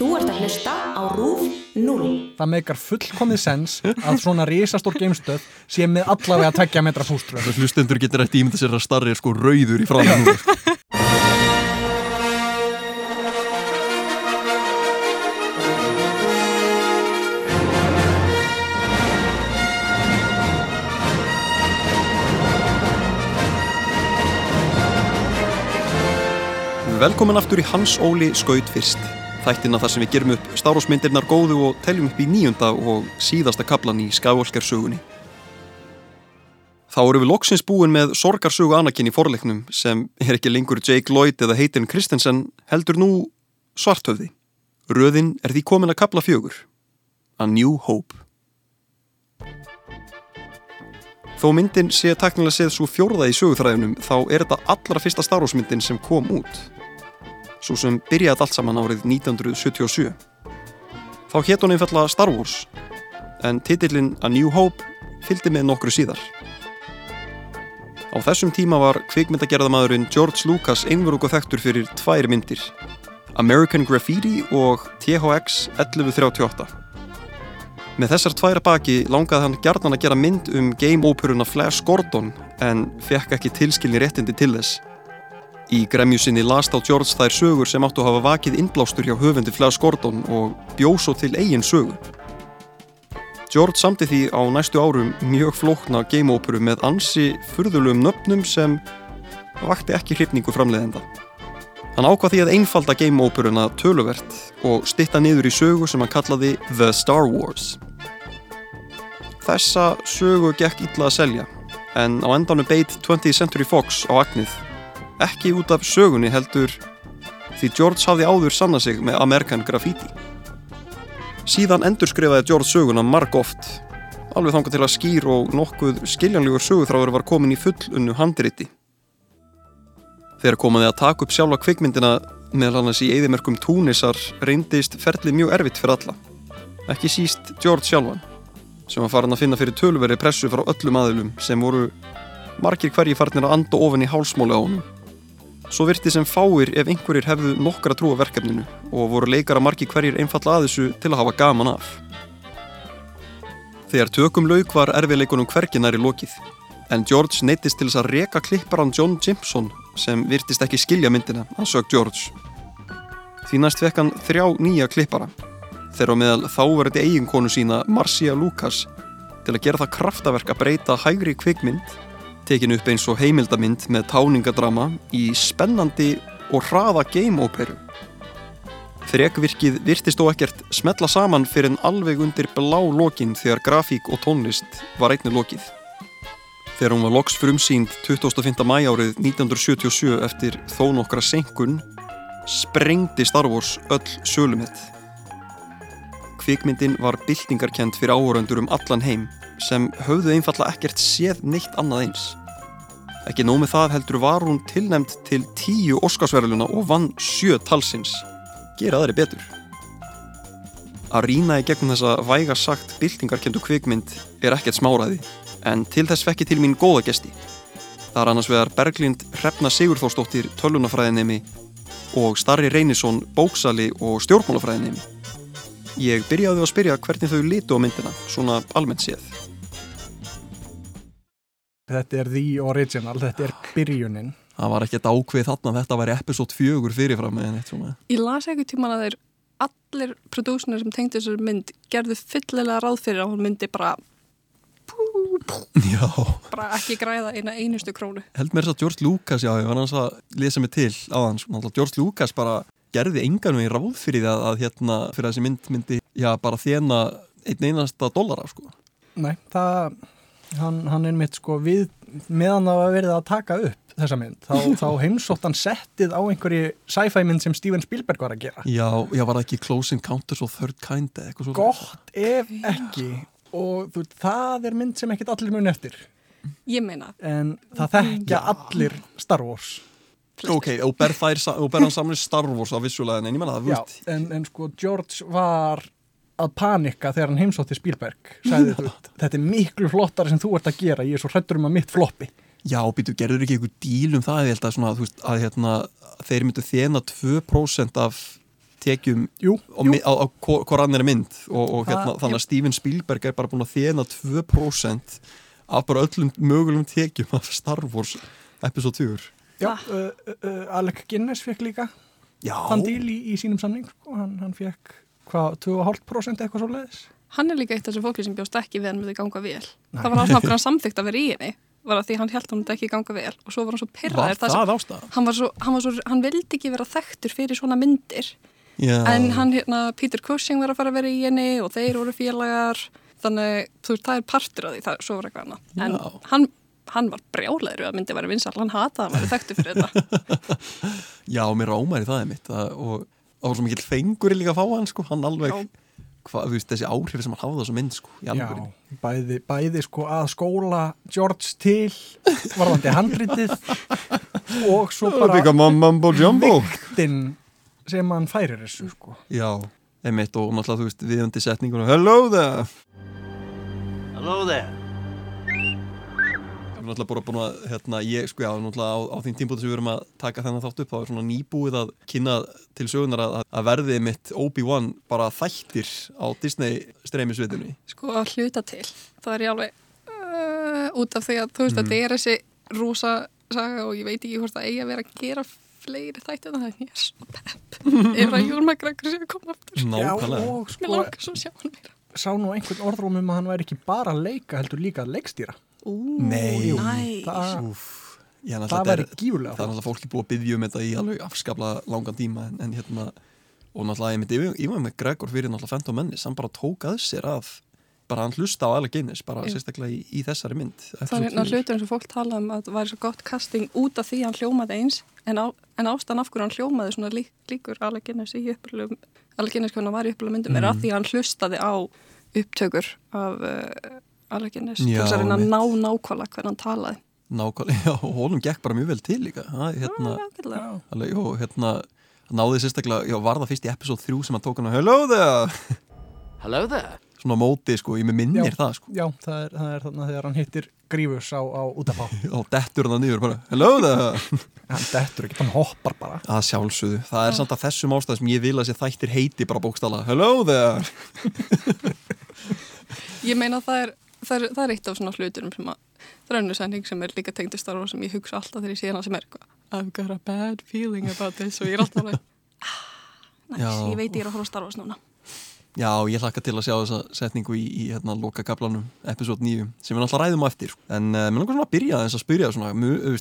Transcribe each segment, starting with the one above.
Þú ert að hlusta á RÚF 0. Það meikar fullkomið sens að svona risastór geimstöð sé með allavega að tekja metra fúströð. Hlustendur getur eftir ímynda sér að starri er sko rauður í fráðan nú. Sko. Velkomin aftur í Hans Óli Skaut fyrst. Þættina þar sem við gerum upp stárosmyndirnar góðu og teljum upp í nýjunda og síðasta kaplan í Skywalker-sögunni. Þá eru við loksins búin með sorgarsögu Anakin í forleiknum sem er ekki lengur Jake Lloyd eða Hayden Christensen heldur nú svarthöfði. Röðin er því komin að kapla fjögur. A New Hope. Þó myndin sé taknilega séð svo fjórða í söguþræðinum þá er þetta allra fyrsta stárosmyndin sem kom út svo sem byrjaði allt saman árið 1977. Þá hétt hún einfalla Star Wars, en titillin A New Hope fylgdi með nokkru síðar. Á þessum tíma var kvikmyndagerðamadurinn George Lucas einverugu þekktur fyrir tvær myndir, American Graffiti og THX 1138. Með þessar tværa baki langaði hann gerðan að gera mynd um game-óperuna Flash Gordon en fekk ekki tilskilni réttindi til þess. Í gremjusinni last á George þær sögur sem áttu að hafa vakið innblástur hjá höfundi Flash Gordon og bjóso til eigin sögu. George samti því á næstu árum mjög flókna game-óperu með ansi furðulegum nöfnum sem vakti ekki hrifningu framleiðenda. Hann ákvað því að einfalda game-óperuna töluvert og stitta niður í sögu sem hann kallaði The Star Wars. Þessa sögu gekk illa að selja en á endanum beitt 20th Century Fox á agnið ekki út af sögunni heldur því George hafði áður sanna sig með American Graffiti. Síðan endur skrifaði George söguna marg oft, alveg þanga til að skýr og nokkuð skiljanlegur söguþráður var komin í fullunnu handiriti. Þegar komaði að taka upp sjálfa kvikmyndina meðal hannas í eðimerkum túnisar reyndist ferlið mjög erfitt fyrir alla. Ekki síst George sjálfan, sem var farin að finna fyrir tölveri pressu frá öllum aðilum sem voru margir hverji farnir að anda ofin í hálsmáli á honum. Svo virti sem fáir ef einhverjir hefðu nokkra trú á verkefninu og voru leikara margi hverjir einfalla að þessu til að hafa gaman af. Þegar tökum lauk var erfiðleikunum hverginar í lokið, en George neytist til þess að reka klipparan John Jimpson sem virtist ekki skilja myndina að sög George. Því næst fekk hann þrjá nýja klippara, þegar á meðal þáverði eiginkonu sína Marcia Lucas til að gera það kraftaverk að breyta hægri kvikmynd tekin upp eins og heimildamind með táningadrama í spennandi og hraða game-óperu. Þrekvirkið virtist þó ekkert smetla saman fyrir en alveg undir blá lokin þegar grafík og tónlist var einnig lokið. Þegar hún var loks frumsýnd 25. mæjárið 1977 eftir þó nokkra senkun, sprengdi Star Wars öll sölumitt. Kvikmyndin var byltingarkend fyrir áhöröndur um allan heim sem höfðu einfalla ekkert séð neitt annað eins. Ekki nómið það heldur var hún tilnæmt til tíu Óskarsverðluna og vann sjö talsins. Gera aðri betur. Að rína í gegnum þessa væga sagt byltingarkendu kvikmynd er ekkert smáraði, en til þess fekki til mín góða gesti. Það er annars vegar Berglind Hrefna Sigurþórsdóttir tölunafræðinemi og Starri Reynisson bóksali og stjórnmálafræðinemi. Ég byrjaði að spyrja hvernig þau litu á myndina, svona almennt séð. Þetta er the original, þetta er byrjunin. Það var ekkert ákveð þarna, þetta var episode fjögur fyrirfram eða neitt svona. Ég las eitthvað tíman að þeir allir prodúsnir sem tengdi þessar mynd gerðu fyllilega ráð fyrir að hún myndi bara pú, pú, Já. bara ekki græða eina einustu krónu. Held mér þess að George Lucas, já, ég var náttúrulega að lesa mig til á hans, náttúrulega George Lucas bara gerði engan veginn ráð fyrir það að hérna, fyrir þessi mynd myndi, já, bara þjena einn einasta dollara, sko. Nei, það, hann, hann er mitt sko við, meðan það var verið að taka upp þessa mynd, þá, þá heimsótt hann settið á einhverju sci-fi mynd sem Steven Spielberg var að gera. Já, já, var það ekki Close Encounters og Third Kind eða eitthvað svo? Gott ef ekki. Og þú, það er mynd sem ekkit allir mun eftir. Ég meina, en það þekkja allir Star Wars. Ok, og ber, þær, og ber hann saman í Star Wars á vissulega, en ég menna það, þú Já, en, en sko George var að panika þegar hann heimsótti Spielberg sagði þú, þetta er miklu flottara sem þú ert að gera ég er svo hrættur um að mitt floppi. Já, býtu, gerður ekki einhver díl um það, ég held að svona, veist, að hérna, þeir myndu þjena 2% af tekjum Jú, á, jú. mi- á, á annari mynd. Og, og hérna, þannig að Steven Spielberg er bara búin að þjena 2% af bara öllum mögulegum tekjum af Star Wars episode 4 Já, uh, uh, Alec Guinness fekk líka Já, þann díl í, í sínum samning sko. hann, hann fekk hvað, 2,5% eitthvað svo leiðis Hann er líka eitt af þessu fólki sem bjóst ekki við hann myndi ganga vel. Það var alltaf okkur hann samþygt að vera í henni var að því hann held hann ekki ganga vel og svo var hann svo var pyrraður það sem, ástæða? hann, var svo, hann, var svo, hann vildi ekki vera þekktur fyrir svona myndir. Já, en hann hérna, Peter Cushing var að fara að vera í henni og þeir voru félagar. Þannig, þú veist, það er partur af því það, svo var eitthvað annað. En hann, hann var brjálæður að myndi vera vinsal, hann hataði að vera þekktur fyrir þetta. Já, mér rámar í það er mitt og það var svo mikill fengur líka að fá hann sko, hann alveg hvað, þú veist, þessi áhrif sem hann hafði á þessu mynd sko, í Já, alvörinni. bæði, bæði sko að skóla George til varðandi handritið og svo bara mambo jumbo viktin sem hann færir þessu sko. Já, einmitt og náttúrulega þú veist viðandi setningur Hello there Hello there. Ég er náttúrulega bara búin að, hérna, ég, sko, já, náttúrulega á, á því tímpúti sem við erum að taka þennan þátt upp, þá er svona nýbúið að kynna til sögunar að, að verði mitt Obi-Wan bara þættir á Disney streymisvitunni. sko að hluta til það er ég alveg uh, út af því að þú veist Mm. að þetta er þessi rosa saga og ég veit ekki hvort það eigi að vera að gera fleiri þætti en það en ég er svo pepp ef að Jón McGregor sé að koma aftur Nákvæmlega. Já, og mér sko langar svo að sjá hann meira sá nú einhvern orðrúm um að hann væri ekki bara að leika heldur líka að leikstýra Ú, Nei. næs. það, væri er- gífurlega það er náttúrulega fólki búið að byggja um þetta í alveg afskapla langan tíma en, en hérna, og náttúrulega ég myndi yfir með Gregor fyrir náttúrulega Phantom Menace, hann bara tók að sér að bara hann hlusta á Alec Guinness, bara Já. sérstaklega í, í þessari mynd. það er hérna hlutur eins og fólk tala um að það væri svo gott casting út af því hann hljómaði eins en, á, en ástæðan af hverju hann hljómaði svona lík, líkur Alec Guinness í upplöfum Alec Guinness hvernig hann var í upplöfum myndum er Mm. að því hann hlustaði á upptökur af uh, Guinness til Já, þess að reyna að ná nákvæmlega hvernig hann talaði. Nákvæmlega, já, og honum gekk bara mjög vel til líka. Ha, hérna, Já, alveg, og hérna, hann náði sérstaklega, já, var það fyrst í episode 3 sem hann tók hann að hello there, Hello there. svona móti, sko, ég með minnir Já. það, sko, Já, það er, það er þannig að þegar hann hittir Grífus á, á útafá og dettur hann að niður bara, hello there, hann dettur ekki, hann hoppar bara. Að sjálfsögðu, það er samt að þessum ástæð sem ég vil að sé þættir heiti bara bókstala, hello there, Ég meina það er, það er, það er eitt af svona hluturum sem að það er önnur sending sem er líka tengd í starfa sem ég hugsa alltaf þegar ég sé hana sem er eitthvað I've got a bad feeling about this og ég er alltaf alveg ah, næs, Já. ég veit ég er að horfa á starfa núna. Já, ég hlakka til að sjá þessa setningu í, í hérna, loka kaplanum, episode 9, sem við náttúrulega ræðum á eftir, en uh, mér langar svona að byrja þess að spyrja svona, mjög,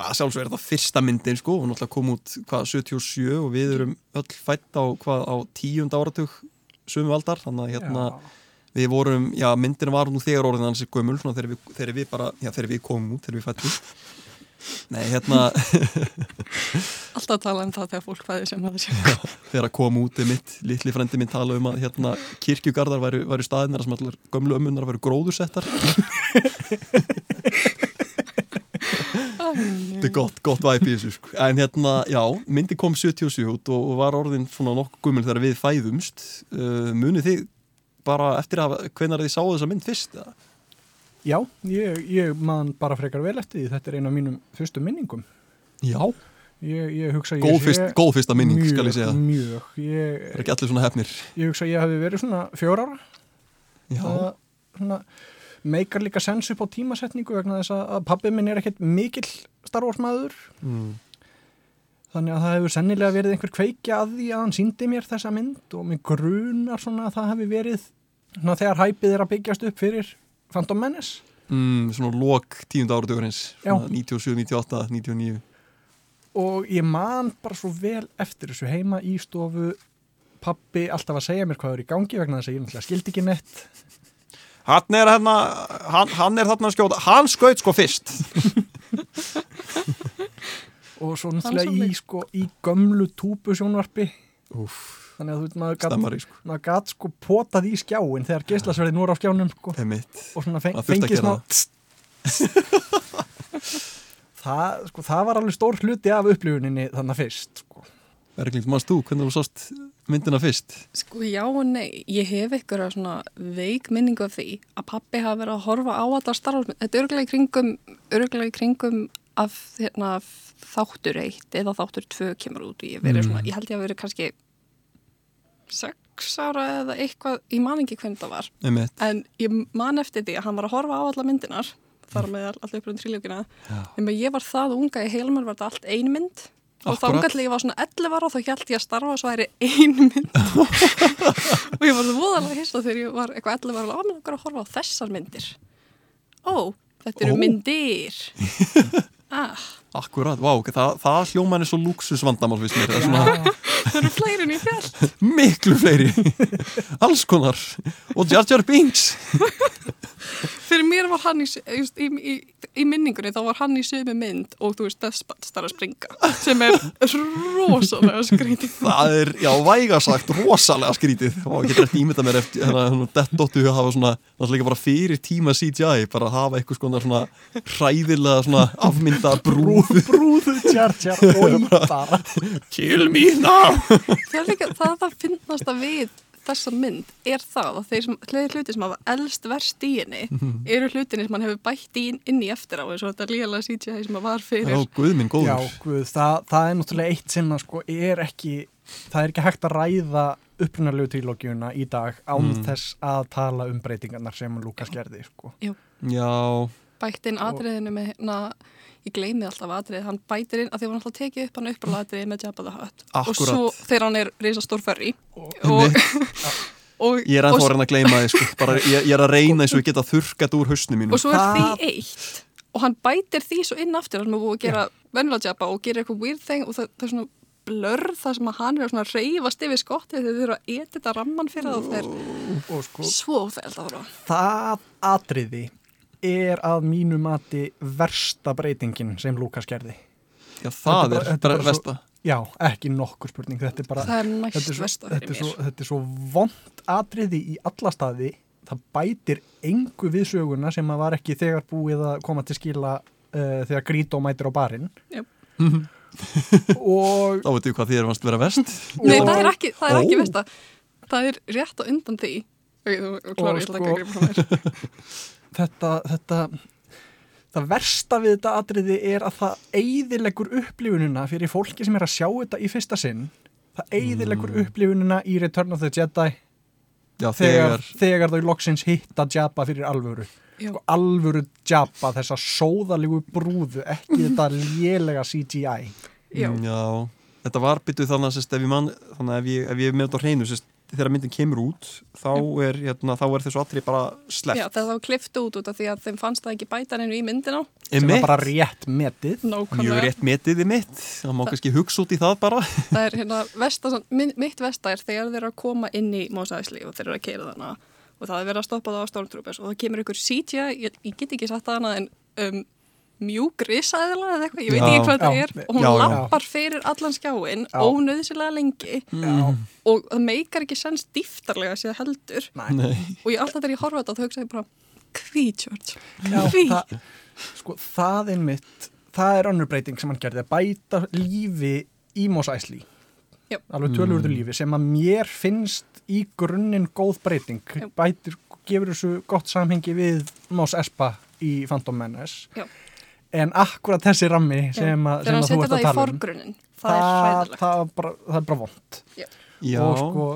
að sjálfsög er þetta fyrsta myndin sko, hún náttúrulega kom út hvað 77 og við erum öll fætt á hvað á tíund áratug sömu aldar, þannig að hérna við vorum, já myndin var nú þegar orðin hans gömul, svona þegar við, þegar við bara já þegar við komum út, þegar við fættum nei, hérna, Alltaf tala um það þegar fólk fæði sem það sé þegar að kom út er mitt, litli frendi minn tala um að hérna kirkjugarðar væru, væru staðinir sem allar gömlu ömmunar væru gróðursettar. Þetta er gott, gott væp í þessu sko. en hérna, já, myndi kom 77 út og og var orðin svona nokkuð gömul þegar við fæðumst. Uh, munið þið bara eftir að hvenar þið sáðu þessa mynd fyrst? Já, ég, ég man bara frekar vel eftir því. Þetta er eina af mínum fyrstu minningum. Já, ég, ég hugsa að góð, ég fyrst, góð fyrsta minning mjög, skal ég segja, Mjög, ég, það er ekki allir svona hefnir. Ég hugsa að ég hafi verið svona fjör ára. Já, það svona, meikar líka sens upp á tímasetningu vegna þess að að pabbi minn er ekkert mikill starfórsmaður mm. Þannig að það hefur sennilega verið einhver kveikja að því að hann síndi mér þessa mynd og mér grunar svona að það hefur verið svona þegar hæpið er að byggjast upp fyrir Phantom Menace Mm, svona lok tíund áratugurins Já. 97, 98, 99 og ég man bara svo vel eftir þessu heima í stofu pabbi alltaf að segja mér hvað er í gangi vegna þess að ég náttúrulega skildi ekki neitt Hann er hérna, hann, hann er þarna skjóta, hann skaut sko fyrst. og svo náttúrulega í, sko, í gömlu túpu sjónvarpi Úf, þannig að þú veit maður stammari sko, maður gat sko potað í skjáin þegar geislasverðin voru á skjánum sko, og svona feng, fengið smá það, sko, það var alveg stór hluti af upplifuninni þannig fyrst sko. Erkling, mannst þú, hvernig þú sást myndina fyrst? Sko já og nei, ég hef ykkur svona veik minningu af því að pappi hafa verið að horfa á allar starfsmynd þetta er örgulega í kringum, örgulega í kringum af hérna, þáttur eitt eða þáttur tvö kemur út og ég, Mm. svona, ég held ég að verið kannski sex ára eða eitthvað, ég man ekki hvernig það var. Einmitt. en ég man eftir því að hann var að horfa á alla myndinar þar með allir uppröðum tríljókina. En ég var það unga í heilumar var þetta allt ein mynd. Og þá til ég var svona 11 ára þá held ég að starfa svo væri ein mynd. Og ég var það voðalega hissa þegar ég var eitthvað 11 ára og mér langar að horfa á þessar myndir. Ó, þetta eru Ó. myndir ah, Akkurat, vá, ok, það, það hljóman er svo luxusvandamál fyrst mér, það svona það eru fleiri en ég fjall miklu fleiri. Alls konar. Og Jar Jar Binks. Fyrir mér var hann í, í, í, í minningunni þá var hann í sömu mynd og þú veist Despot starf að springa sem er rosalega skrítið. Það er, já, vægasagt rosalega skrítið. Og ég get ekki ímynda mér eftir hérna, dettóttu að hafa svona náttúrulega bara fyrir tíma CGI bara hafa eitthvað svona, hræðilega svona afmynda brúð brúðu tjartjar og bara kill me now það er líka, það er það finnast að við þessa mynd er það að þeir hluti sem hafa elst verst í henni eru hlutinni sem hann hefur bætt inn, inn í eftir á eins og þetta líðalega CGI sem að var fyrir. Já, guð minn Já, góður guð, það, það er náttúrulega eitt sem að sko er ekki, það er ekki hægt að ræða upprunalegu trílógiuna í dag án Mm. þess að tala um breytingarnar sem Lukas gerði sko. já, bætt inn atriðinu með hérna ég gleymi alltaf atriðið, hann bætir inn að því var náttúrulega tekið upp hann upp á atriðið með Jabba the Hutt og Akkúrat. svo þegar hann er reysa stór ferri og, Einmitt. og, ég er og, ennþá að reyna að gleyma þið sko. bara, ég, ég er að reyna eins og ég geta þurrkat úr hausnum mínu og svo er því eitt og hann bætir því svo inn aftur hann er búið að gera venjulega Jabba og gera eitthvað weird thing og það, það er svona blörð það sem að hann er svona að reyfast yfir skottið þegar þeir eru að etita ramman fyrir það og þeir og sko svo að er að mínu mati versta breytingin sem Lukas gerði. já, það Þetta er bara- er er bara svo- versta Já, ekki nokkur spurning, þetta er bara er þetta er svo, versta þetta er svo, þetta er svo vond atriði í alla staði. Það bætir engu við söguna sem að var ekki þegar búið að koma til skila uh, þegar Grító mætir á barinn. Jöp. og þá veitum við hvað þið er vannst vera verst. Nei, Og- það er ekki, það er ekki versta. Það er rétt á undan því. Ok, þú þú klárar, ég ætla ekki sko- þetta, þetta það versta við þetta atriði er að það eigðilegur upplifunina fyrir fólki sem er að sjá þetta í fyrsta sinn. Það eigðilegur Mm. upplifunina í Return of the Jedi já, þegar, þegar, þegar þau loksins hitta Jabba fyrir alvöru. Sko, alvöru Jabba, þessa sóðalegu brúðu, ekki þetta lélega CGI Já. Mm, já. Þetta var byttuð þannig að sérst, ef ég ég, ef ég með þetta á hreinu sérst, þegar myndin kemur út þá er, hérna, þá er þessu allri bara Já, sleppt það var klift út út af því að þeim fannst það ekki bæta hennu í myndina. Sem var bara rétt metið. Mjög Nákvæmlega rétt metið þið mitt það má kannski hugsa út í það bara. Það er hérna, vesta, mitt vesta er þegar þeir eru að koma inn í Eisley og þeir eru að keira þarna og það er verið að stoppa það á Stormtroopers og það kemur ykkur CGI, ég, ég get ekki sagt það hana en um, mjúk risaðila eða eitthvað, ég veit Já. ekki hvað það Já. er og hún Já, já. lappar fyrir allan skjáin Já. ónöðsilega lengi Já, og það meikar ekki sens dýftarlega sér heldur Nei. og ég alltaf þegar ég horfa þetta þá hugsa ég bara hví, George, Já, hví það, sko, það er mitt það er önnur breyting sem hann gerði að bæta lífi í Mos Eisley Já. alveg tölurður lífi sem að mér finnst í grunninn góð breyting Já. bætir, gefur þessu gott samhengi við Mos Espa í Phantom Menace Já. En akkurat þessi rammi sem, að, þegar sem hann að þú ert það að í tala um það, er það, það, er bara, það er bara vond já, og sko,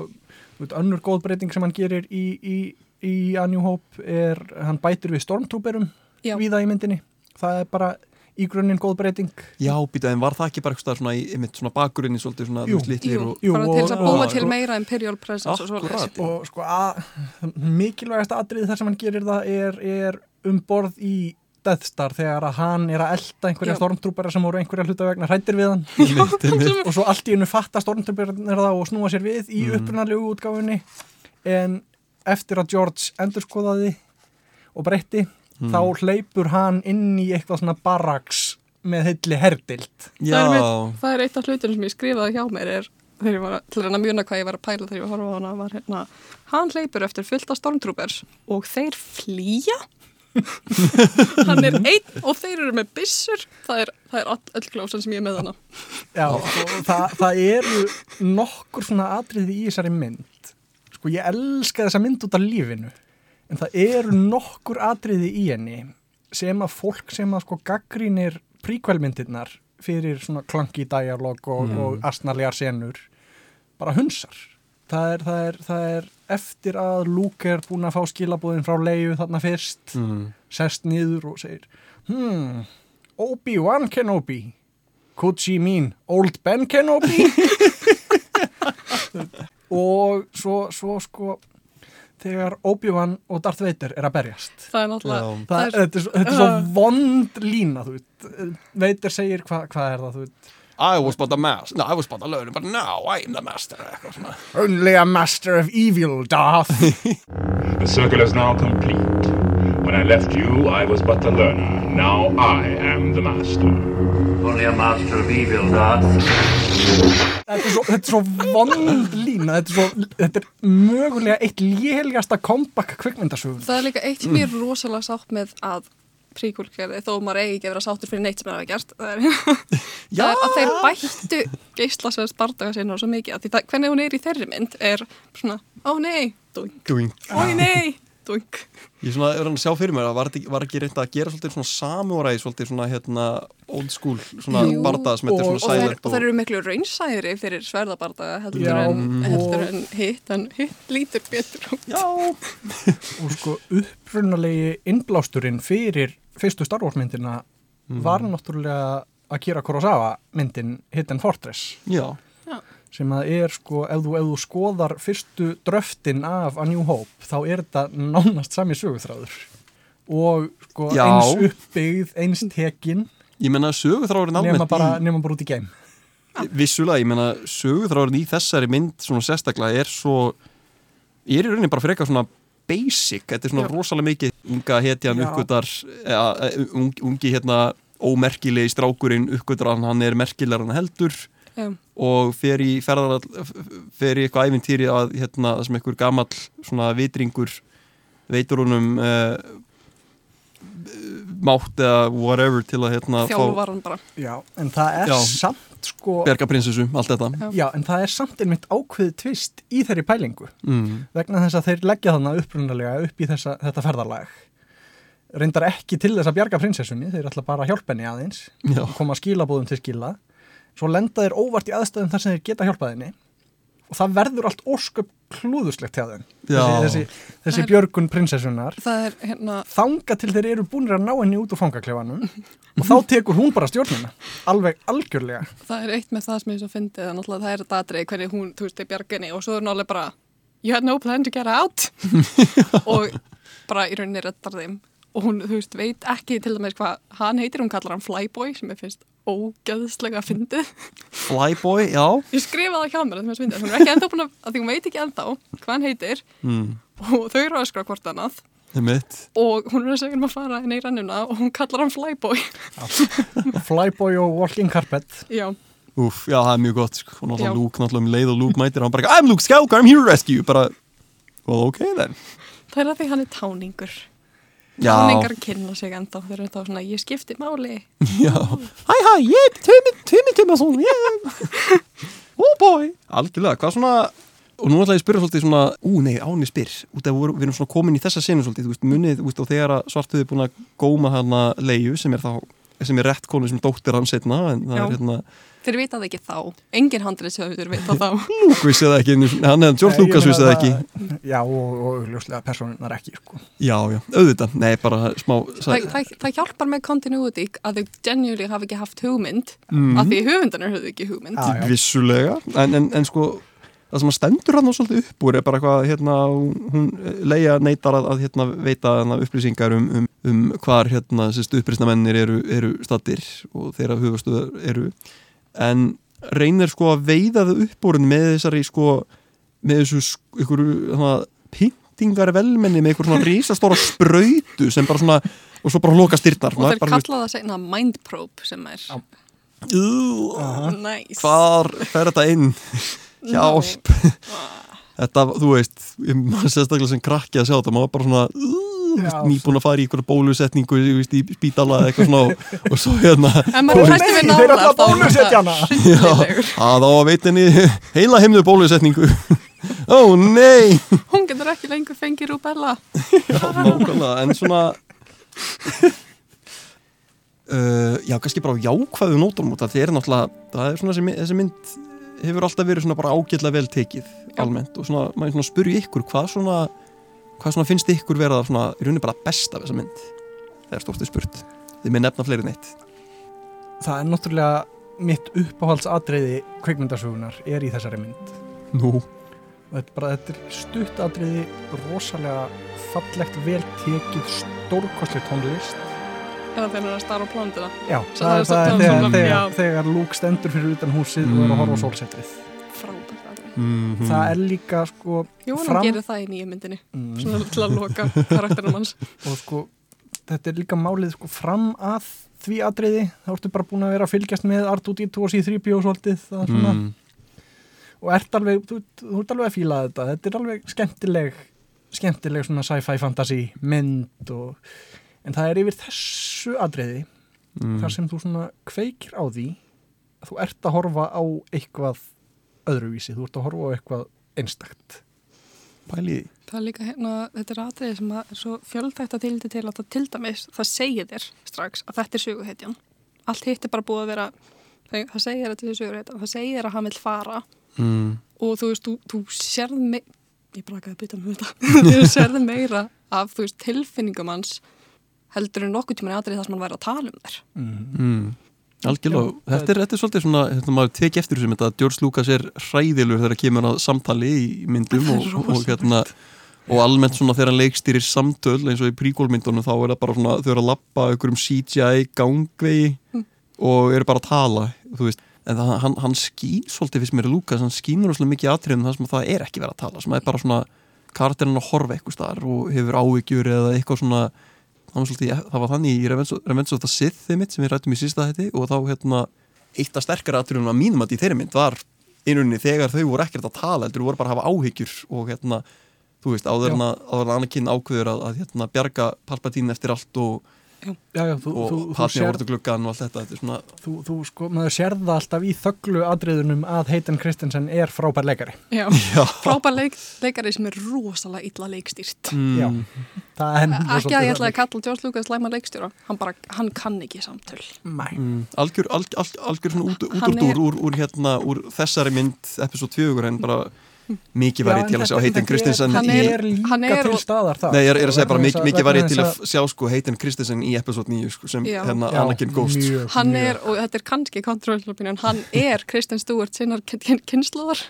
veit, önnur góð breyting sem hann gerir í, í, í A New Hope er, hann bætir við stormtrooperum Já. víða í myndinni. Það er bara í grunninn góð breyting. Já býta, en var það ekki bara eitthvað svona í einmitt svona bakgrunni svolítið svona Jú. þú veist, litlir Jú, og Jú, bara til þess að og- búa og- til meira imperial presence og Akkurat. svo og sko að, mikilvægast atrið þar sem hann gerir það er, er um borð í Death Star þegar að hann er að elda einhverja Já. stormtroopera sem voru einhverja hluta vegna hrættir við hann einmitt. og svo allt í hennu fatta stormtrooperarnir það og snúa sér við í Mm. upprunalegu útgáfunni en eftir að George endurskoðaði og breytti Mm. þá hleypur hann inn í eitthvað svona barraks með hilli herdild já, Það er Það er eitt af hlutinu sem ég skrifaði hjá mér er þegar ég var að, til að reyna að muna hvað ég var að pæla þegar ég var að horfa á hana var hérna, hann hleypur eftir fullt af stormtroopers og þeir flýja hann er einn og þeir eru með byssur. Það er, það er all- öll glósan sem ég er með hana Já, það, það eru nokkur svona atriði í þessari mynd. Sko ég elska þessa mynd út af lífinu en það eru nokkur atriði í henni sem að fólk sem að sko gaggrínir príkvelmyndirnar fyrir svona klangi dialog og, Mm. og astnaljar senur bara hunsar það er, það er, það er eftir að Luke er búin að fá skilabóðin frá leiðu þarna fyrst mm. sest niður og segir hmm, Obi-Wan Kenobi. Could she mean Old Ben Kenobi? Og svo, svo sko þegar Obi-Wan og Darth Vader er að berjast. Það er náttúrulega það, Það er- þetta, er svo, þetta er svo Uh. vond lína Vader segir hvað hva er það þú veit I was but a master, no, I was but a learner but now I am the master. Only a master of evil, Darth The circle is now complete. When I left you, I was but a learner. Now I am the master. Only a master of evil, Darth. þetta er, svo, þetta er svo vond lína þetta er, svo, þetta er mögulega eitt lélegasta comeback kvikmyndasögun það er líka eitt er rosalega sátt með að príkúl gerði þó maður eigi ekki að vera sáttur fyrir neitt sem er að gert það er, það er að þeir bættu geislasveðs bardaga sinna svo mikið að því það, hvernig hún er í þeirri mynd er svona, ó nei, Doing. ó nei, dunk Ég svona er að sjá fyrir mér að var, var ekki reynd að gera svolítið svona samúræði, svolítið svona hérna old school, svona Jú. bardaða sem þetta er Og- svona og þeir, silent og þeir eru miklu raunsæðri fyrir sverðabardaga heldur, Já, en, og- heldur en hitt en hitt lítur betur út. Já, og sko upprunalegi innblásturinn fyrir fyrstu Star Wars myndina var náttúrulega Akira Kurosawa myndin Hidden Fortress. Já, sem að er sko, ef þú, ef þú skoðar fyrstu dröftin af A New Hope þá er þetta nánast sami söguþráður. Og sko Já. eins uppbyggð, eins tekin. Ég menna söguþráðurinn nema almennt bara, í, bara út í geim. Vissulega, ég menna söguþráðurinn í þessari mynd svona sérstaklega er svo ég er í rauninni bara fyrir eitthvað svona basic, þetta er svona Já. rosalega mikið unga hetjan Já. uppgötar ja, un, ungi hérna ómerkilegi strákurinn uppgötar að hann er merkilegar en heldur um, og fer í ferðar fer í eitthvað æfintýri að hérna sem einhver gamall svona vitringur veitur honum uh, mátt eða whatever til að hérna hann bara Já, en það er Já. samt sko berga prinsessu, allt þetta Já. Já, en það er samt einmitt ákveðið tvist í þeirri pælingu mm. vegna þess að þeir leggja þannig upprunalega upp í þessa, þetta ferðarlag reyndar ekki til þess að bjarga prinsessunni þeir ætla bara að hjálpa henni aðeins koma skilabóðum til skila svo lenda þeir óvart í aðstöðum þar sem þeir geta hjálpað henni og það verður allt ósköp klúðuslegt hjá þeim. Þessi, þessi, þessi er- björgun prinsessunar það er hérna þanga til þeir eru búinir að ná henni út úr fangaklefanum og þá tekur hún bara stjórnina alveg algjörlega. Það er eitt með það sem ég svo fyndið að náttúrulega það er þetta atrið hvernig hún, þú veist, er bjarginni og svo er náttúrulega bara you had no plan to get out. Og bara í rauninni reddar þeim. Og hún, þú veist, veit ekki til dæmis hvað hann heitir, hún kallar hann Flyboy sem ég finnst ógeðslega fyndið. Flyboy, já. Ég skrifaði það hjá mér að það er er ekki enda búin að, að því hún veit ekki enda hvað hann heitir mm. og þau eru að öskra hvort annað. Og hún er að segja um að fara inn í rannuna og hún kallar hann Flyboy. Flyboy og Walking Carpet. Já, Úf, já, það er mjög gott sko. náttúrulega Luke, náttúrulega um leið og Luke mætir hann bara, I'm Luke Skywalker, I'm here to rescue bara, well, ok then. Það er að því hann er táningur Já, táningar kynna sig enda þeir eru þá svona, ég skipti máli. Já. Hæ, hæ, ég er Tumi, Tumi Tumason. Oh boy. Algjörlega, hvað svona og nú ætla ég að spyrja svolítið svona, ú nei, áni spyr. Út af við erum svona komin í þessa senu svolítið, þú veist, munið, þú veist, og þegar að svartuði búin að góma hana leiðu sem er þá sem er rétt konu sem dóttir Já. er hérna, þeir vita það ekki þá, engin handriðsjöfur vita þá Luke vissi það ekki hann eða George Lucas vissi það ekki Já, og, og augljóslega personinnar ekki sko. Já, já, auðvitað, nei, bara smá það, það, það hjálpar með continuity að þau genuinely hafa ekki haft hugmynd Mhm. að því höfundanar höfðu ekki hugmynd já. vissulega en, en, en sko það sem að stendur hann svolítið upp úr er bara eitthvað hérna, hún leia neytar að, að hérna, veita hana, upplýsingar um, um, um hvar hérna, upplýsnamennir eru, eru stattir og þeirra hugastuðar eru. En reynir sko að veiða þau upp úr með þessari sko með þessu sk- ykkur hana, pyntingar velmenni með ykkur svona rísastóra sprautu sem bara svona og svo bara loka styrnar. Og þeir kalla það segna mind probe sem er. Uh, nice. hvar fer þetta inn hjálp. Þetta, þú veist, ég maður sérstaklega sem krakki að sjá þetta, maður var bara svona Já, nýbúin að fara í ykkur bólusetningu þú veist, í spítala eða eitthvað svona og, svo hérna en maður er þeir ætla nálar að á henni heila heimðu bólusetningu. Ó nei. Hún getur ekki lengur fengið rúbella. Nákvæmlega, en svona uh, já, kannski bara jákvæðu nótum og það er náttúrulega, það er svona þessi mynd hefur alltaf verið svona bara ágætlega vel tekið almennt. Og svona, maður svona spurði ykkur hvað svona, hvað svona finnst ykkur vera svona, í rauninni bara best af þessa mynd? Þegar stórtið spurt. Þið með nefna fleiri en eitt. Það er náttúrulega mitt uppáhaldsatriði kveikmyndasögunar er í þessari mynd. Nú, Þetta bara, þetta er stutt atriði, rosalega fallegt, vel tekið, stórkostlega tónlist. Það þegar hann er að starra á plánundina? Já, Svo það það er, það er þegar, þegar, þegar Luke stendur fyrir utan húsið og er að horfa á sólsetrið. Frábært aðrið. mm Það er líka, sko, Jú, hann Fram- gerir það í nýju myndinni. mm, Svona til að loka karakterum hans. og sko, þetta er líka málið, sko, fram að því atriði, þá ertu bara búin að vera að fylgjast með R2-D2 og C-3PO og svolítið, það er svona, mm, og ert alveg, þú, þú ert alveg að fíla þetta, þetta er alveg skemmtileg, skemmtileg svona sci-fi fantasy mynd og, en það er yfir þessu atriði, mm, þar sem þú svona kveikir á því að þú ert að horfa á eitthvað öðruvísi, þú ert að horfa á eitthvað einstakt. pæli í því. Það er líka hérna, þetta er atriði sem að er svo fjöldægt að tildi til að það til dæmis, það segir þér strax að þetta er söguhetjan. Allt hitt er bara búið að vera, það segir að þetta er söguhetjan, það segir að hann vil fara mm, og þú veist, þú, þú sérð meira, ég brakaði að bytta um þetta, þú sérð meira af, þú veist, tilfinningum hans heldur en nokkuð tíma í atriði það sem hann væri að tala um þær. mm, algjörlega, Já, þetta er, þetta er svolítið svona þetta maður teki eftir þessum þetta að George Lucas er hræðilur þegar kemur að samtali í myndum Það og, og, hérna og almennt svona þegar hann leikstýrir samtöl eins og í príkólmyndunum þá er það bara svona þau eru að lappa ykkur um CGI gangvegi Mm. og eru bara að tala þú veist, en það, hann, hann skýn svolítið fyrst mér Lucas, hann skýnur svolítið mikið atriðum það sem að það er ekki verið að tala, sem að er bara svona karakterinn að horfa eitthvað staðar og hefur áhyggjur eða eitthvað svona það svolítið, það var þannig í Revenge of, the Sith þeimitt sem við rættum í sísta hætti og þá hérna eitt af sterkara atriðum að mínum að í þeirri mynd var einunni þegar þau voru ekkert að tala heldur voru bara að hafa áhyggjur og hérna þú veist, áður en að, Anakin ákveður að, að hérna, bjarga Palpatine eftir allt og, Já, já, þú, og þú, þú, Padme sérð, vortu gluggan og allt þetta, þetta svona þú, þú sko, maður sérða alltaf í þögglu atriðunum að Hayden Christensen er frábær leikari. Já, Já. frábær leik, leikari sem er rosalega illa leikstýrt. Já, mm, er Ekki að ég ætlaði að kalla George Lucas slæma leikstjóra, hann bara, hann kann ekki samtöl. Nei. mm, algjör, algjör, algjör, svona út, út Hann úr, er- úr, úr, hérna, úr þessari mynd episode 4 en bara mikið var ég til að sjá þetta Christensen Hann er líka hann er til staðar það. Nei, ég er, er að segja bara mikið, var ég til að sjá sko Hayden Christensen í episode 9 sko, sem Já. hérna Anakin Ghost mjög, Hann mjög. er, og þetta er kannski controversial opinion, hann er Kristen Stewart sinnar kynnslóðar.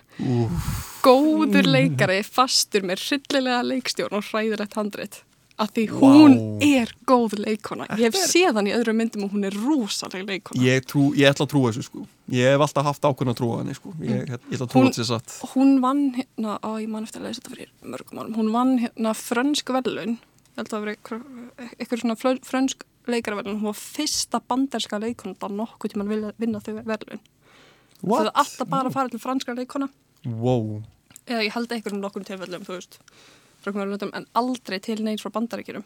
Góður leikari, fastur með hryllilega leikstjórn og hræðilegt handrit. Að því hún er góð leikona. Ég hef séð hann í öðrum myndum og hún er rosalega leikona. ég, trú, ég ætla að trúa þessu sko. Ég hef alltaf haft ákveðna að trúa henni sko. Ég, ég ætla að trúa Hún- þessi satt. Hún vann hérna, á ég man eftir að lesa þetta fyrir mörgum árum, hún vann hérna frönsk velun, ég held að það veri eitthvað svona frö- frönsk leikaravelun, hún var fyrsta banderska leikona að nokkuð tímann vilja vinna þau velun. Það er alltaf bara að fara til franska leikona Wow. Eða ég held eitthvað um nokkur tilfellum, þú veist, frá einhverjum löndum, en aldrei til neins frá bandaríkjurum.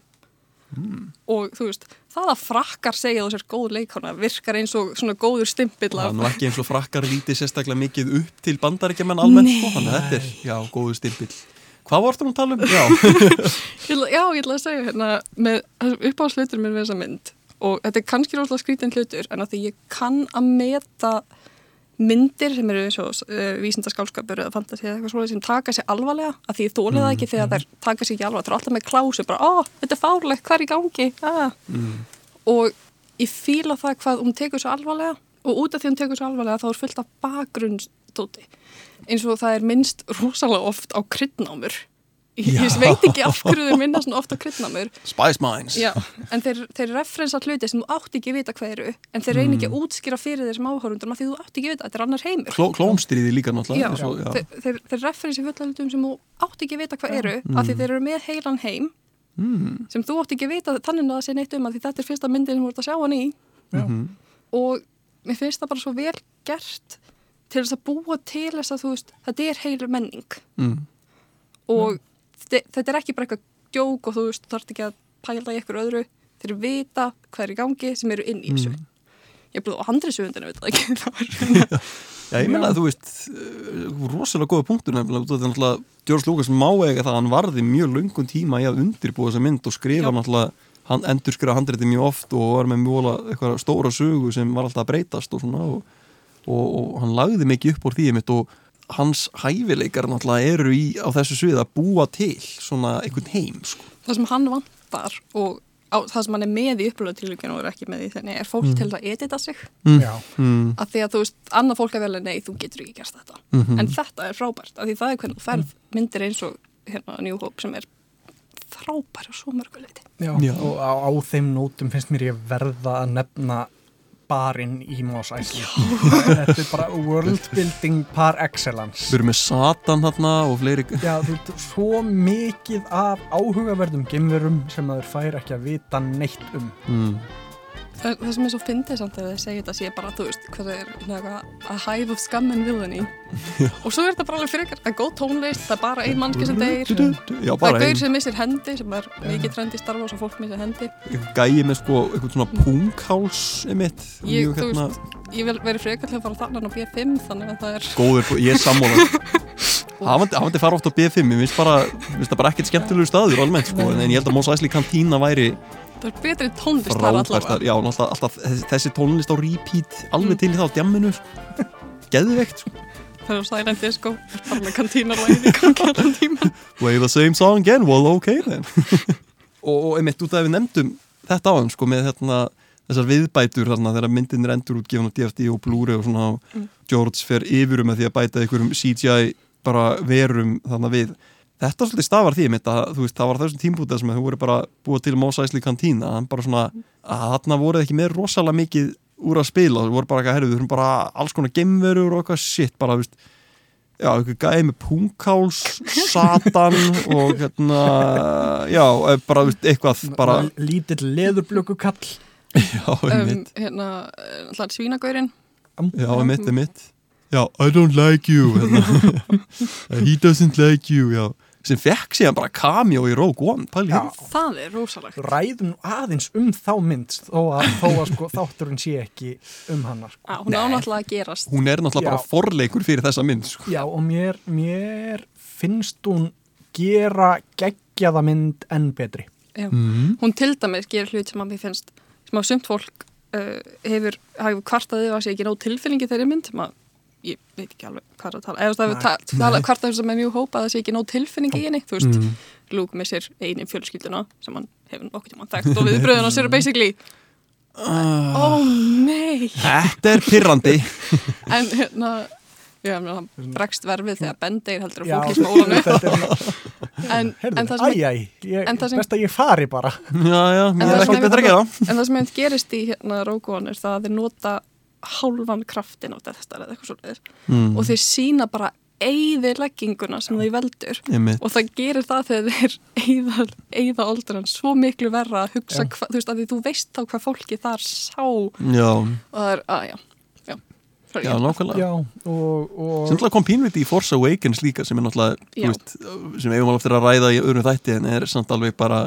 Og þú veist, það að frakkar segja þú sér góð leikona virkar eins og svona góður stimpill Það er af nú ekki eins og frakkar líti sérstaklega mikið upp til bandaríkjaman almennt Nei. sko, Þannig að þetta er, já, góðu stimpill Hvað vartum að tala um? Já, Já, ég ætla að segja hérna með uppáhaldslutur mér við þessa mynd og þetta er kannski róslega skrítin hlutur en að því ég kann að meta myndir sem eru eins og uh, vísindaskálskapur eða fantasi eða eitthvað svona sem taka sér alvarlega að því þólið það ekki þegar þær taka sér ekki alvarlega. Það er alltaf með klásu bara, ó, þetta er fárlegt, hvað er í gangi? Ah. og ég fíla það hvað hún tekur svo alvarlega og út af því hún tekur svo alvarlega þá er fullt af bakgrunnstóti eins og það er minnst rosalega oft á kryddnámur ég, veit ekki af hverju þeir minna svona oft á kryddnámur Spice Mines Já, en þeir, þeir referensa hluti sem þú átt ekki að vita hvað eru en þeir reyni ekki að útskýra fyrir þeir sem áhörundum því þú átt ekki að vita, þetta er annar heimur. Kló, Klónstríði líka náttúrulega Já, eins og- já. þeir, þeir, þeir af hlutum sem þú átt ekki að vita hvað eru af því þeir eru með heilan heim Mm. sem þú átt ekki að vita þannig að það sé neitt um að því þetta er fyrsta myndin sem þú ert að sjá hann í. Mhm. og mér finnst það bara svo vel gert til þess að búa til þess að þú veist, þetta er heilur menning. Mm. og þetta, þetta er ekki bara eitthvað djók og þú veist, þarf ekki að pæla í eitthvað öðru. Þeir vita hvað er í gangi sem eru inn í þessu. Ég er bara á handri sögundinu, veit það ekki. Svona Já, ég meina að þú veist uh, rosalega góða punktur nefnilega George Lucas má eiga það að hann varði mjög löngun tíma í að undirbúa þessa mynd og skrifa Já. náttúrulega hann endur skrifa handriti mjög oft og var með mjög eitthvað stóra sögu sem var alltaf að breytast og svona og, og, og hann lagði mikið upp úr því einmitt og hans hæfileikar náttúrulega eru í á þessu svið að búa til svona einhvern heim sko. það sem hann vantar og á, það sem hann er með í upplöðu tilvíkjun og er ekki með í þenni er fólk til að edita sig Já, mm, að því að þú veist, annað fólk er vel að nei, þú getur ekki gert þetta Mhm. en þetta er frábært, af því það er hvernig þú ferð myndir eins og hérna New Hope sem er frábær og svo mörguleiti já. Já. og á, á þeim nótum finnst mér ég verða að nefna barinn í Mos Eisley Þetta er bara world building par excellence. Við erum með Satan þarna og fleiri Já, þú veit, svo mikið af áhugaverðum geimverum sem maður fær ekki að vita neitt um. mm, það, það sem er svo fyndið samt að þið segja þetta sé bara, þú veist, hvað það er a hive of scum and villainy. Og svo er þetta bara alveg frekar, það er góð tónlist það er bara ein mannski sem deyr. Já, það er ein. sem missir hendi sem er mikið trendi starfa og sem fólk missir hendi. Gæi með sko eitthvað svona pungháls einmitt, ég, þú hérna. veist, ég vil verið frekar til að fara þannig á B5 þannig að það er góður, ég er sammála. Hafandi, fara oft á B5 ég finnst bara, það bara ekkert skemmtilegu staður almennt sko, en ég held að Mos Eisley kantína væri það er betri tónlist þar allavega. já, alltaf, alltaf þessi- tónlist á repeat alveg til í það á djamminu sko. geðveikt, sko. það er silent disco, bara með kantínarlæði í gangi allan tíma play the same song again, well okay then. Og, og einmitt út af að við nefndum þetta á hann sko með hérna þessar viðbætur þarna þegar myndin er endur útgefin á DFD og Blu-ray og svona og George fer yfirum með því að bæta einhverjum CGI bara verum þarna við þetta svolítið stafar því einmitt að þú veist það var á þessum tímpútið sem þau voru bara búið til Eisley kantína hann bara svona að þarna voru ekki með rosalega mikið úr að spila þau voru bara eitthvað herrið, við þurfum bara alls konar gemverur og eitthvað shit bara þú veist já, eitthvað gæði með pungháls satan og hérna já, bara þú veist, eitthvað bara, Lítill leðurblökukall. já, um, einmitt hérna, alltaf svínagaurin Já, emitt, emitt Já, I don't like you hérna. He doesn't like you já. Sem fekk síðan bara cameo í Rogue One pæli Já. það er rosalegt Ræðum nú aðeins um þá mynd þó að, þó að sko, þátturinn sé ekki um hannar. Sko. hún er ánáttúrulega að gerast Hún er náttúrulega bara Já. forleikur fyrir þessa mynd sko. Já, og mér, mér finnst hún gera geggjaða mynd enn betri. Mm. hún til dæmis gerir hlut sem að mér finnst sem að sumt fólk uh, hefur, hefur kvartaði að sé ekki nóg tilfinningi þeirri mynd sem að ég veit ekki alveg hvað er að tala. Eða þú veist, það hefur tala kvartaði sem er mjög hópa að það sé ekki nóg tilfinningi í henni. Þú veist, Mm. Luke missir einin fjölskylduna sem hann hefur nokkuð tíma þekkt og við bröðum hans eru basically uh, ó nei. Þetta er pirrandi. En hérna Já, hann bregst verfið þegar Bendegir heldur að fólki er, en, en, það sem, æj, æj, ég, en það sem- best að ég fari bara. Já, já, það er ekkert betra að gera. en það sem hefði gerist í hérna One er það að þeir nota hálfan kraftin á þetta eða eitthvað svoleiðis. Mm. og þeir sína bara eyðilegginguna sem þeir veldur. Einmitt. og það gerir það þegar þeir eyða oldurann svo miklu verra að hugsa, hva, þú veist, að því þú veist þá hvað fólki þar sá. Og Já, það er, að já, já, já, nákvæmlega. Já, og, og sem kom pínviti í Force Awakens líka sem er náttúrulega, veist, sem eigum alveg eftir að ræða í öðrum þætti en er samt alveg bara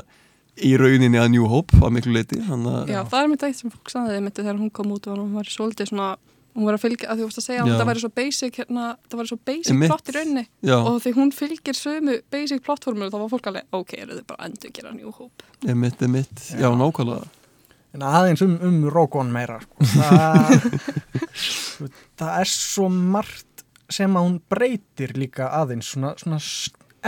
í rauninni að New Hope að miklu leiti að Já, það er mitt eitt sem fólk sagði mitt þegar hún kom út og hún var svolítið svona hún var að fylgja, að þú varst að segja að Já. það væri svo basic hérna, það væri svo basic Einmitt. plott í rauninni Já, og því hún fylgir sömu basic plottformur þá var fólk alveg, ok, eru þið bara endur gera New Hope emitt, emitt, já, nákvæmlega En aðeins um, um Rogon meira sko. það, það er svo margt sem að hún breytir líka aðeins svona, svona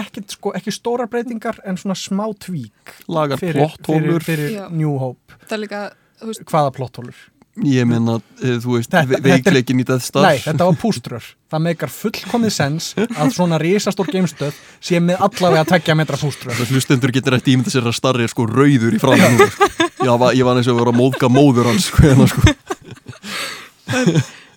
ekkert, sko, ekki stóra breytingar en svona smá tvík lagar plotthólur fyrir, fyrir. New Hope það er líka, veist, hvaða plotthólur? ég meina, eh, þú veist, veikleikin í Death Star Nei, þetta var púströr það meikar fullkomið sens að svona risastór geimstöð sé með allavega að tekja metra púströr Það hlustendur getur eftir ímynda sér að starri er sko rauður í núna, sko. ég, var, ég var eins og að vera að móðga móður hans sko, hérna, sko.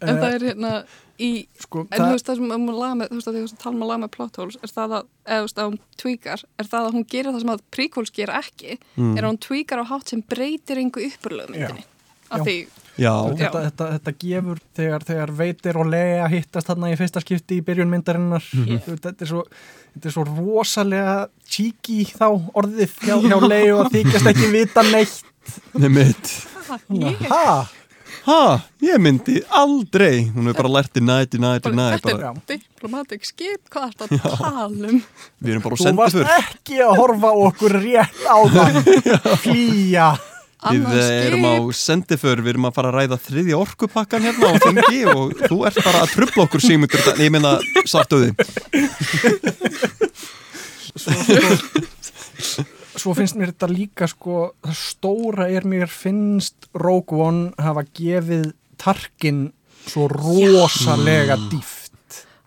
en það er hérna í, sko, en þú veist það sem um að laga með, þú veist að því að tala um að laga með plot holes er það að, eða þú veist að hún tweakar er það að hún gerir það sem að prequels gera ekki Mm. er að hún tweakar á hátt sem breytir engu uppurlegu myndinni? Já. af því, Já, þetta, þetta, þetta gefur þegar, þegar veitir og lega hittast þarna í fyrsta skipti í byrjun myndarinnar. Mhm. þetta, er svo, þetta er svo rosalega cheeky þá orðið hjá, hjá legu að þykjast ekki vita neitt. Nefnitt ég, ha, Ha, ég myndi aldrei. Hún hefur bara lært í næti, næti, næti þetta bara, er diplomatic skip hvað er þetta að tala um? Við erum bara á þú sendi varst fyrr ekki að horfa á okkur rétt á það flýja. Við erum á skip. sendiför, við erum að fara að ræða þriðja orkupakkan hérna á þengi og þú ert bara að trubla okkur símundur, ég meina sartuði. Svo finnst mér þetta líka sko, það stóra er mér finnst Rogue One hafa gefið Tarkin svo rosalega dýft.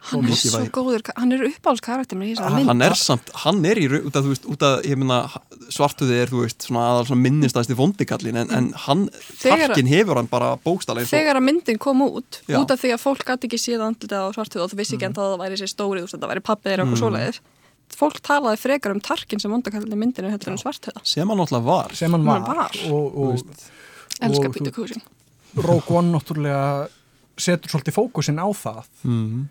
Hann er svo góður, hann er uppáhaldskarakter. Hann er samt, hann er í, út af, þú veist, út af, ég meina, svartuði er, þú veist, svona aðal svona minnistæsti vondikallin, en, en hann, Þegar- Tarkin hefur hann bara og, Þegar að myndin kom út, Já. út af því að fólk gæti ekki séð andlitað á svartuð og þú vissi ekki en það væri sér stórið, þú veist, þetta væri pappið þeirra og okkur svoleiðis. Fólk talaði frekar um tarkin sem vondakallin myndinu heldur en svartuða. sem hann náttúrulega var. sem hann var, var. og, og, Elskar Og Peter þú- Cushing. Rogue One náttúrulega setur svolítið fókusin á það Mm.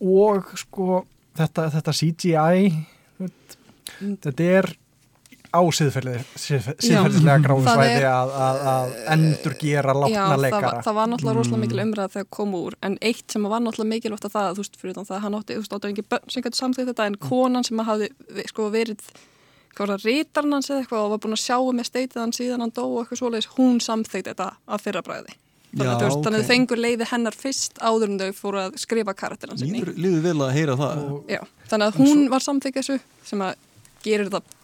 og sko þetta, þetta CGI veit, þetta er á siðferði, siðfer, siðferðislega gráðu það svæði er- að, að, að endur gera Já, látna það leikara. var, það var náttúrulega rosalega mikil umræða þegar kom úr en eitt sem var náttúrulega mikilvægt að það þú veist, fyrir það að hann átti, þú veist, átti ekki börn sem gæti samþýtt þetta en konan sem hafði sko verið hvað var það, rítarn hans eða eitthvað og var búin að sjá með steitið hann síðan hann dó og eitthvað svoleiðis, hún samþýtt þetta að fyrra bræði þannig, Já, að, þú veist, þannig að ok. þau fengur leiði hennar fyrst áður en þau fóru að skrifa karakteran sinni Líður, vel að heyra það. og, Já, þannig að hún var samþykk þessu sem að gerir þetta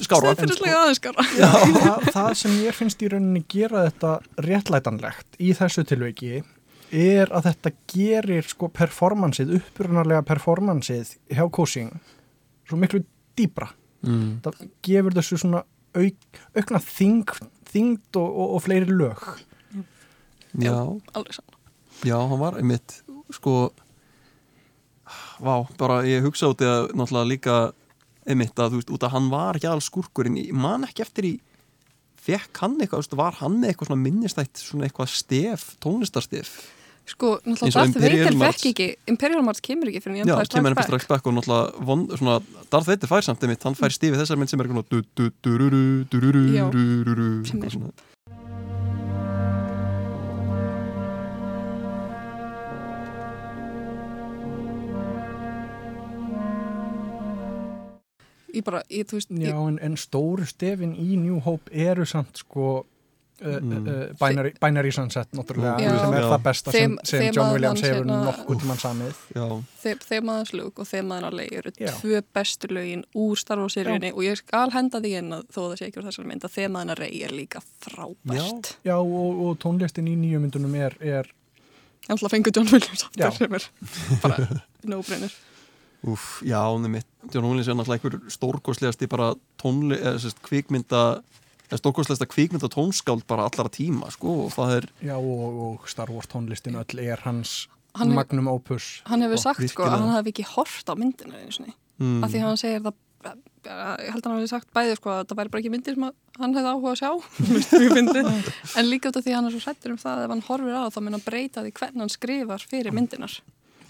Skára. siðferðislega aðeins skára það, það sem ég finnst í rauninni gera þetta réttlætanlegt í þessu tilveiki er að þetta gerir sko performansið, upprunarlega performansið hjá coaching svo miklu dýbra Mm. það gefur þessu svona auk, aukna þing, þingd og, og, og fleiri lög. Já, alveg saman já, hann var einmitt, sko, vá, bara ég hugsa út í að náttúrulega líka einmitt að þú veist, út að hann var ekki alls skúrkurinn, ég man ekki eftir í fekk hann eitthvað, veist, var hann með eitthvað svona minnistætt, svona eitthvað stef, tónlistarstef Sko, náttúrulega Darth Vader fekk ekki Imperial March kemur ekki fyrir Strikes fyrst Back. Strax back og náttúrulega von, svona, Darth Vader fær samt einmitt, hann fær stífið þessar mynd sem er eitthvað du- Ég bara, ég, þú veist, Já, en, en stóru stefin í New Hope eru samt sko uh, Mm. uh, binary, binary Sunset náttúrulega, Já. sem er Já. það besta sem, Þeim- sem John Williams hefur hérna- nokkuð tímann samið Já, þemaðans lúk og þemaðan leið eru Já. tvö bestu lögin úr Star Wars seríunni og ég skal henda því inn að þó að það sé ekki úr þessari mynd að þemaðan rey er líka frábært. Já, og, og tónlistin í nýju myndunum er, er Ég ætla að fengu John Williams Já. aftur sem er bara no-brainer. Úf, já, nefnitt, John Williams er náttúrulega einhver stórkostlegasti bara tónli, eða sérst kvikmynda eða stórkostlegasta kvikmynda tónskáld bara allara tíma, sko, og það er já, og, og Star Wars tónlistin öll er hans Hann magnum opus. Hann hefur sagt sko að hann hefði ekki hort á myndina einu sinni. mm, Af því að hann segir það ég held að hann hefði sagt bæði sko að það væri bara ekki myndir sem að hann hefði áhuga að sjá en líka út af því að hann er svo hrættur um það að ef hann horfir á þá mun hann breyta því hvernig hann skrifar fyrir myndinar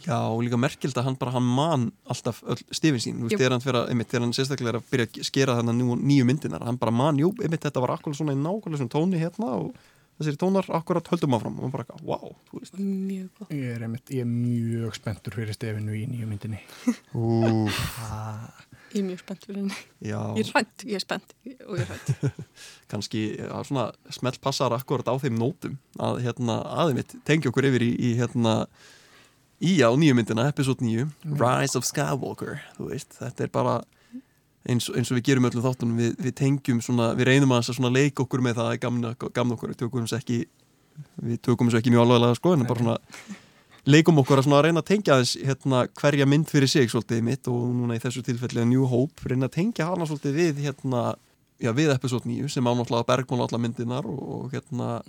Já, og líka merkild að hann bara, hann man alltaf öll stifin sín, þú veist, þegar hann, fyrir, einmitt, þegar hann sérstaklega er að byrja að skera þarna nú, nýju myndinar, hann bara man, jú, einmitt þetta var akkurat svona í nákvæmlega svona tóni hérna og þessir tónar akkurat höldum áfram og hann bara, wow, þú veist. Mjög góð Ég er, einmitt, ég er mjög spenntur fyrir stefinu í nýju myndinni. Úf, ég er mjög spennt fyrir henni. Já, ég er hrætt, ég er spennt og ég er hrætt kannski já, svona smelt passar akkurat á þeim nótum að hérna, aðeimitt tengja okkur yfir í, í hérna í á nýju myndina, episode 9 Rise of Skywalker, þú veist. Þetta er bara eins, eins og við gerum öllum þáttunum, við, við tengjum svona, við reynum að leika okkur með það að gamna, gamna okkur, við tökum þess ekki við tökum þess ekki mjög alveglega sko, en bara svona leikum okkur að, að reyna að tengja þess hérna, hverja mynd fyrir sig svolítið mitt og núna í þessu tilfelli að New Hope reyna að tengja hana svolítið við hérna, já, við episode 9 sem ánáttúrulega bergmál allar myndinar og, og hérna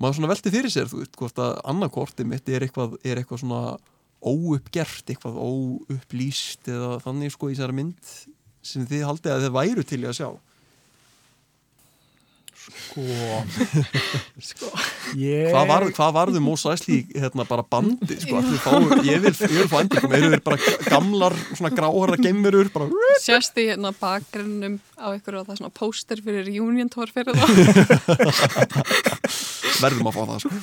maður svona velti fyrir sér, þú veist, hvort að annarkortið mitt er eitthvað, er eitthvað svona óuppgert, eitthvað óupplýst eða þannig sko í þessari mynd sem þið haldið að þið væru til að sjá. Sko, ég Hvað, var, varðu Mós Æsli hérna bara bandi sko, fá, ég vil, ég vil fá endingum eru þeir bara gamlar, svona gráhara geimurur, bara sérst í hérna bakgrunnum á ykkur og það er svona póster fyrir Union Tour fyrir það verðum að fá það sko.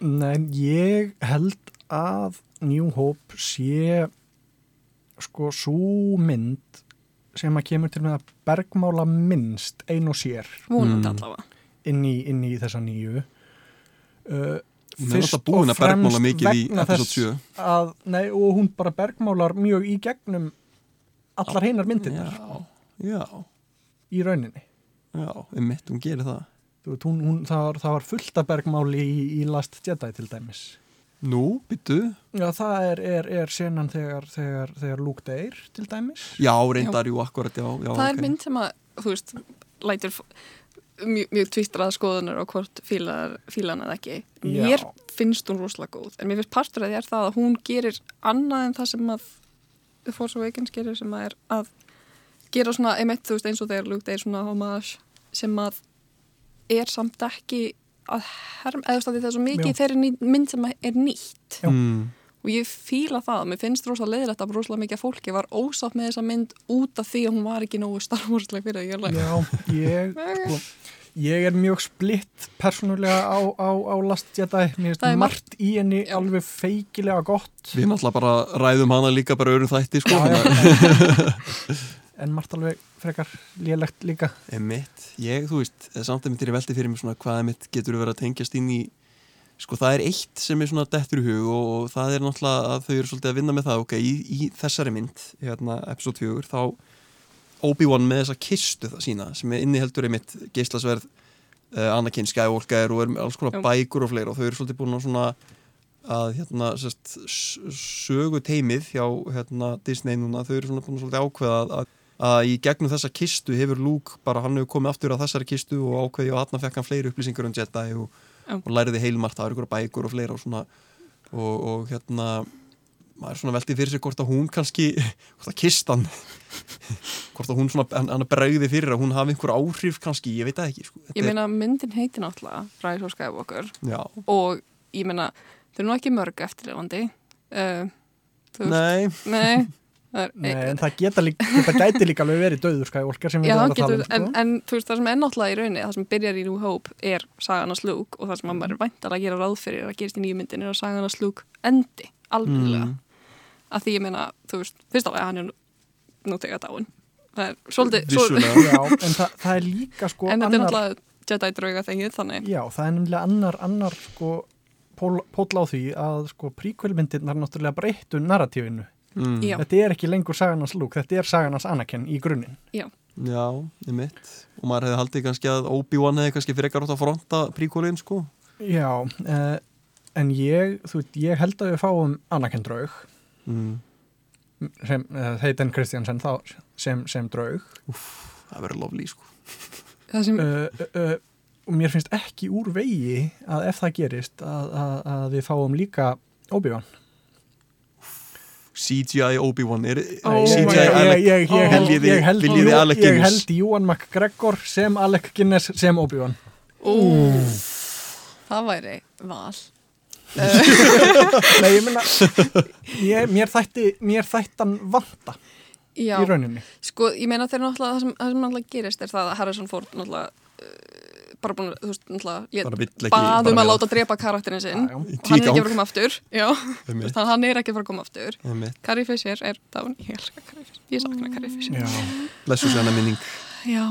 Nei, ég held að New Hope sé sko svo mynd sem að kemur til með að bergmála minnst ein og sér vonandi Mm. inn í, inn í þessa nýju. Uh, er bergmála mikið í vegna þess 7 að, nei, og hún bara bergmálar mjög í gegnum allar hinnar myndirnar. Já, já, í rauninni. Já, einmitt, hún gerir það Þú veit, hún, hún, það, var, það var fullt af bergmáli í, í Last Jedi til dæmis Nú, byttu Já, það er, er, er senan þegar, þegar, þegar Luke deyr til dæmis Já, reyndar, jú, akkurat, já, já það ok. er mynd sem að, þú veist, lætur f- mjög, mjög tvistraða skoðunar á hvort fílar, fílan eða ekki Já. mér finnst hún rosalega góð en mér finnst partur að því er það að hún gerir annað en það sem að The Force Awakens gerir sem að er að gera svona, einmitt, þú veist, eins og þegar Luke deyr svona homage sem að er samt ekki að herm, eða þú veist að því það er svo mikið þeirri mynd sem er nýtt. Já. mm, og ég fíla það, mér finnst rosalega leiðilegt að rosalega mikið fólki var ósátt með þessa mynd út af því að hún var ekki nógu Star Wars-leg fyrir að ég er Já, ég, sko, ég er mjög splitt persónulega á, á, á Last Jedi. Mér finnst margt í henni Já. alveg feikilega gott. Við náttúrulega bara ræðum hana líka bara öðrum þætti, sko. Já, já. en margt alveg frekar lélegt líka. Emitt, ég, þú veist, samt að myndir ég velti fyrir mig svona hvað emitt getur verið að tengjast inn í sko það er eitt sem er svona dettur í hug og, og það er náttúrulega að þau eru svolítið að vinna með það, ok, í, í þessari mynd hérna, episode 4, þá Obi-Wan með þessa kistu það sína sem er inniheldur einmitt geislasverð uh, Anakin Skywalker og er alls konar bækur og fleira og þau eru svolítið búin að svona að hérna sest, sögu teimið hjá hérna, Disney núna, þau eru svona búin að svolítið ákveða að, að að í gegnum þessa kistu hefur Luke bara hann hefur komið aftur á þessari kistu og ákveði og hann fekk hann fleiri upplýsingar um Jedi og, Já. og læriði heilmart eru ykkur bækur og fleira og svona. Og, og hérna maður er svona veltið fyrir sig hvort að hún kannski hvort að kistan hvort að hún svona, hann, hann bregði fyrir að hún hafi einhver áhrif kannski, ég veit það ekki sko. Ég meina, myndin heitir náttúrulega Rise of Skywalker. Já, og ég meina, þau eru nú ekki mörg eftirlefandi uh, nei, nei er, Nei, en það geta, líka, geta gæti líka alveg verið döður skævolkar sem við erum að tala getur, um en, sko. en þú veist það sem er náttúrulega í rauninni það sem byrjar í New Hope er sagan að slúk og það sem maður er væntar að gera ráð fyrir að gerist í nýju myndin er að sagan að slúk endi alveglega Mm. að því ég meina, þú veist, fyrst að hann er nú, þegar dáin það er svolítið, svo, vissulega. Já, en það, það er líka sko en þetta er annar, náttúrulega Jedi drauga þengið þannig. Já, það er nefnilega annar, annar sko pól, pól mm. Þetta er ekki lengur saganans lúk, þetta er saganans Anakin í grunninn. Já, já, ég mitt og maður hefði haldið kannski að Obi-Wan hefði kannski frekar átt að fronta príkólin sko Já, uh, en ég, þú veit, ég held að við fáum Anakin draug, mm. sem, uh, Hayden Christiansen þá, sem, sem draug. það verður loflí sko það sem, Uh, uh, og mér finnst ekki úr vegi að ef það gerist að, að, að við fáum líka Obi-Wan. CGI Obi-Wan er Ég- CGI Alec ég- ég- ég held- Viljiði- ég held- Guinness? held Júan McGregor sem Alec Guinness sem Obi-Wan. ó, það væri val Nei, ég ég, mér þætti, mér þættan vanta Já, í rauninni. sko, ég meina þegar náttúrulega það sem, það sem náttúrulega gerist er það að Harrison Ford náttúrulega uh, bara búin, að, þú veist, náttúrulega lét, Bara vill ekki- baðum að láta drepa karakterin sinn. Já, já. og hann er ekki að fara að koma aftur. Já, Einmitt. veist, hann- er ekki að fara að koma aftur. Carrie Fisher er dáin, ég elskar Carrie Fisher. Ég sakna Carrie Fisher. Já, blessu sér hana minning. Já,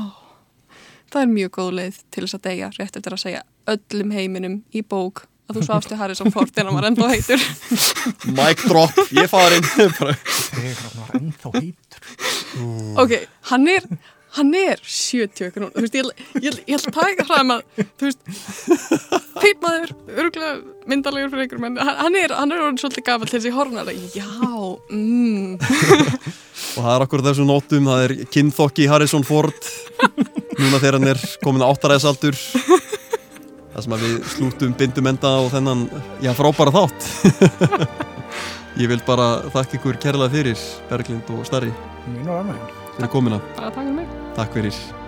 það er mjög góð leið til þess að deyja rétt eftir að segja öllum heiminum í bók að þú svafstu Harrison Ford en hann var ennþá heitur. Mic drop, ég farin Bara- þegar hann var ennþá heitur. ok, hann er hann er 70 eitthvað núna. Þú veist, ég, ég, ég held að taka fram að þú veist, feitmaður örgulega myndalegur fyrir einhverjum en hann er, hann er orðin svolítið gafall til þessi hornar já, mm. Og það er okkur þessum nótum það er kynþokki Harrison Ford núna þegar hann er komin á áttaræðisaldur það sem að við slútum bindum enda á þennan já frábæra þátt. Ég vil bara þakka ykkur kærlega fyrir Berglind og Starri. Mínu ánægum. fyrir komina bara taka mig takk fyrir